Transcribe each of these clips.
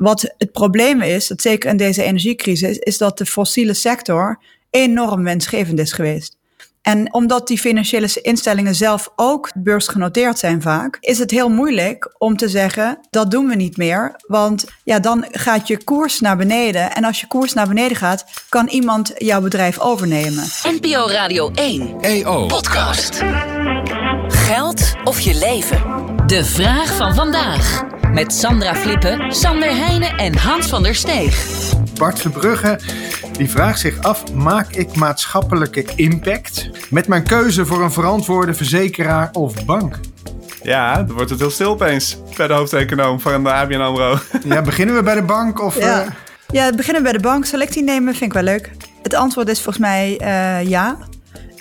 Wat het probleem is, dat zeker in deze energiecrisis, is dat de fossiele sector enorm wensgevend is geweest. En omdat die financiële instellingen zelf ook beursgenoteerd zijn vaak, is het heel moeilijk om te zeggen dat doen we niet meer. Want ja, dan gaat je koers naar beneden. En als je koers naar beneden gaat, kan iemand jouw bedrijf overnemen. NPO Radio 1 EO Podcast. Geld of je leven? De vraag van vandaag. Met Sandra Flippen, Sander Heijnen en Hans van der Steeg. Bart Verbrugge die vraagt zich af: maak ik maatschappelijke impact met mijn keuze voor een verantwoorde verzekeraar of bank? Ja, dan wordt het heel stil opeens bij de hoofdeconoom van de ABN AMRO. Ja, beginnen we bij de bank? Of, ja. Uh... ja, beginnen we bij de bank. Die nemen? Vind ik wel leuk. Het antwoord is volgens mij uh, ja.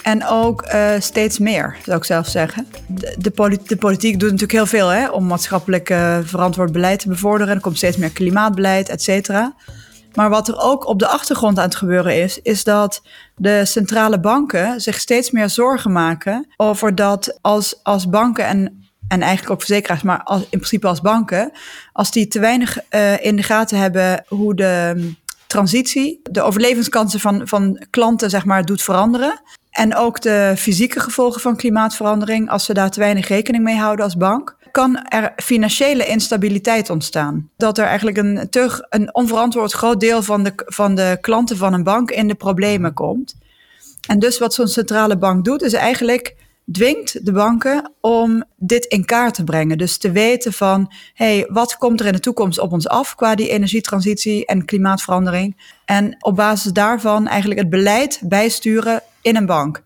En ook uh, steeds meer, zou ik zelf zeggen. De, de, politiek doet natuurlijk heel veel hè, om maatschappelijk verantwoord beleid te bevorderen. Er komt steeds meer klimaatbeleid, et cetera. Maar wat er ook op de achtergrond aan het gebeuren is, is dat de centrale banken zich steeds meer zorgen maken over dat als, als banken en, en eigenlijk ook verzekeraars, maar als, in principe als banken, als die te weinig uh, in de gaten hebben hoe de um, transitie, de overlevingskansen van, van klanten, zeg maar, doet veranderen. En ook de fysieke gevolgen van klimaatverandering, als ze daar te weinig rekening mee houden als bank, kan er financiële instabiliteit ontstaan. Dat er eigenlijk een, een onverantwoord groot deel van de, van de klanten van een bank in de problemen komt. En dus wat zo'n centrale bank doet, is eigenlijk dwingt de banken om dit in kaart te brengen. Dus te weten van, hey, wat komt er in de toekomst op ons af qua die energietransitie en klimaatverandering? En op basis daarvan eigenlijk het beleid bijsturen in een bank.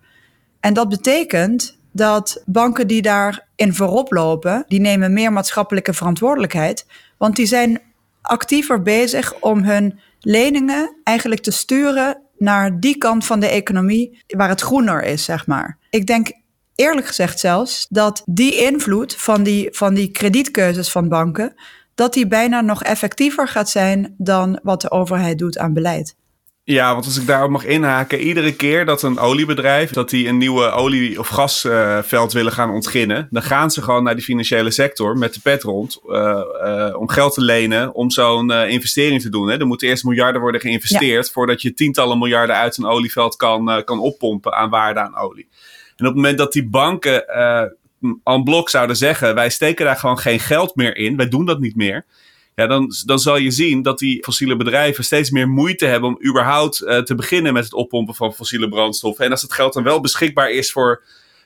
En dat betekent dat banken die daarin voorop lopen, die nemen meer maatschappelijke verantwoordelijkheid. Want die zijn actiever bezig om hun leningen eigenlijk te sturen naar die kant van de economie waar het groener is, zeg maar. Ik denk eerlijk gezegd zelfs dat die invloed van die, van die kredietkeuzes van banken, dat die bijna nog effectiever gaat zijn dan wat de overheid doet aan beleid. Ja, want als ik daarop mag inhaken, iedere keer dat een oliebedrijf dat die een nieuwe olie- of gasveld willen gaan ontginnen, dan gaan ze gewoon naar die financiële sector met de pet rond uh, uh, om geld te lenen om zo'n uh, investering te doen. Hè. Er moeten eerst miljarden worden geïnvesteerd voordat je tientallen miljarden uit een olieveld kan, kan oppompen aan waarde aan olie. En op het moment dat die banken aan blok zouden zeggen, wij steken daar gewoon geen geld meer in, wij doen dat niet meer ja, dan, dan zal je zien dat die fossiele bedrijven steeds meer moeite hebben om überhaupt uh, te beginnen met het oppompen van fossiele brandstoffen. En als het geld dan wel beschikbaar is voor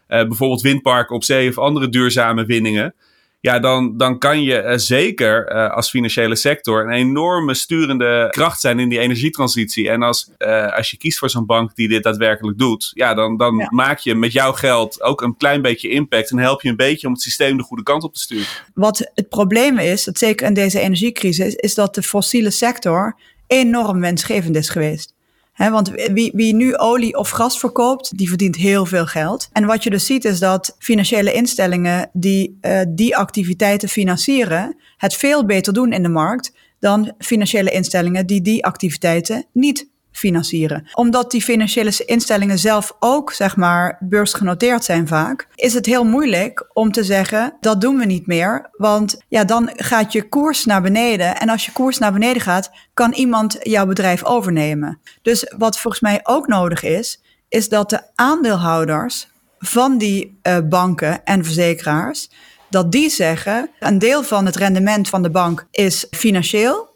uh, bijvoorbeeld windparken op zee of andere duurzame winningen, ja, dan, dan kan je uh, zeker uh, als financiële sector een enorme sturende kracht zijn in die energietransitie. En als, uh, als je kiest voor zo'n bank die dit daadwerkelijk doet, ja, dan, dan ja. maak je met jouw geld ook een klein beetje impact en help je een beetje om het systeem de goede kant op te sturen. Wat het probleem is, dat zeker in deze energiecrisis, is dat de fossiele sector enorm wensgevend is geweest. Want wie, wie nu olie of gas verkoopt, die verdient heel veel geld. En wat je dus ziet is dat financiële instellingen die uh, die activiteiten financieren, het veel beter doen in de markt dan financiële instellingen die die activiteiten niet financieren. Omdat die financiële instellingen zelf ook, zeg maar, beursgenoteerd zijn vaak, is het heel moeilijk om te zeggen, dat doen we niet meer. Want ja, dan gaat je koers naar beneden. En als je koers naar beneden gaat, kan iemand jouw bedrijf overnemen. Dus wat volgens mij ook nodig is, is dat de aandeelhouders van die uh, banken en verzekeraars, dat die zeggen, een deel van het rendement van de bank is financieel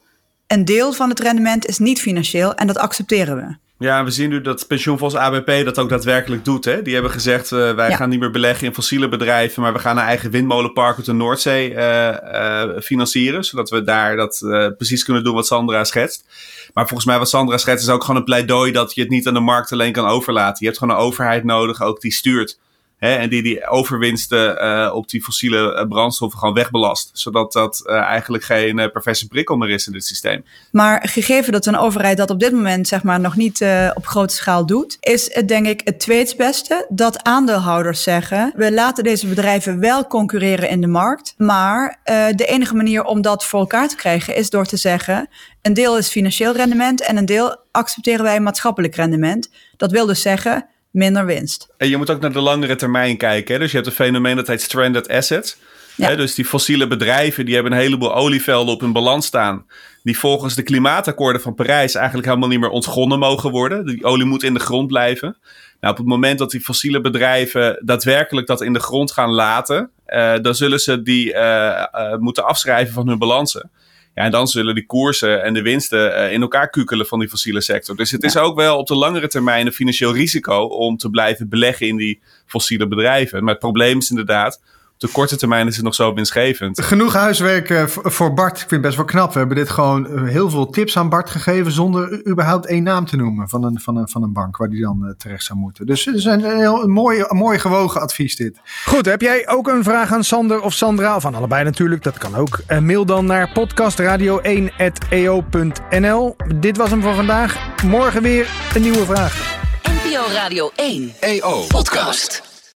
een deel van het rendement is niet financieel en dat accepteren we. Ja, we zien nu dat pensioenfonds ABP dat ook daadwerkelijk doet. Hè? Die hebben gezegd, uh, wij ja. gaan niet meer beleggen in fossiele bedrijven, maar we gaan een eigen windmolenpark op de Noordzee uh, uh, financieren. Zodat we daar dat precies kunnen doen wat Sandra schetst. Maar volgens mij wat Sandra schetst is ook gewoon een pleidooi dat je het niet aan de markt alleen kan overlaten. Je hebt gewoon een overheid nodig, ook die stuurt. En die die overwinsten uh, op die fossiele uh, brandstoffen gewoon wegbelast. Zodat dat uh, eigenlijk geen perverse prikkel meer is in dit systeem. Maar gegeven dat een overheid dat op dit moment zeg maar, nog niet op grote schaal doet, is het denk ik het tweede dat aandeelhouders zeggen: we laten deze bedrijven wel concurreren in de markt. Maar de enige manier om dat voor elkaar te krijgen is door te zeggen: een deel is financieel rendement en een deel accepteren wij maatschappelijk rendement. Dat wil dus zeggen minder winst. En je moet ook naar de langere termijn kijken. Hè? Dus je hebt een fenomeen dat heet stranded assets. Ja. Hè? Dus die fossiele bedrijven die hebben een heleboel olievelden op hun balans staan. die volgens de klimaatakkoorden van Parijs eigenlijk helemaal niet meer ontgonnen mogen worden. Die olie moet in de grond blijven. Nou, op het moment dat die fossiele bedrijven daadwerkelijk dat in de grond gaan laten, uh, dan zullen ze die uh, uh, moeten afschrijven van hun balansen. Ja, en dan zullen die koersen en de winsten in elkaar kukelen van die fossiele sector. Dus het is ook wel op de langere termijn een financieel risico om te blijven beleggen in die fossiele bedrijven. Maar het probleem is inderdaad, de korte termijn is het nog zo winstgevend. Genoeg huiswerk uh, voor Bart. Ik vind het best wel knap. We hebben dit gewoon uh, heel veel tips aan Bart gegeven zonder überhaupt één naam te noemen van een, van een, van een bank waar die dan uh, terecht zou moeten. Dus het is een, heel, een, mooi, een mooi gewogen advies dit. Goed, heb jij ook een vraag aan Sander of Sandra? Of aan allebei natuurlijk, dat kan ook. mail dan naar podcastradio1.eo.nl. Dit was hem voor vandaag. Morgen weer een nieuwe vraag. NPO Radio 1 EO Podcast.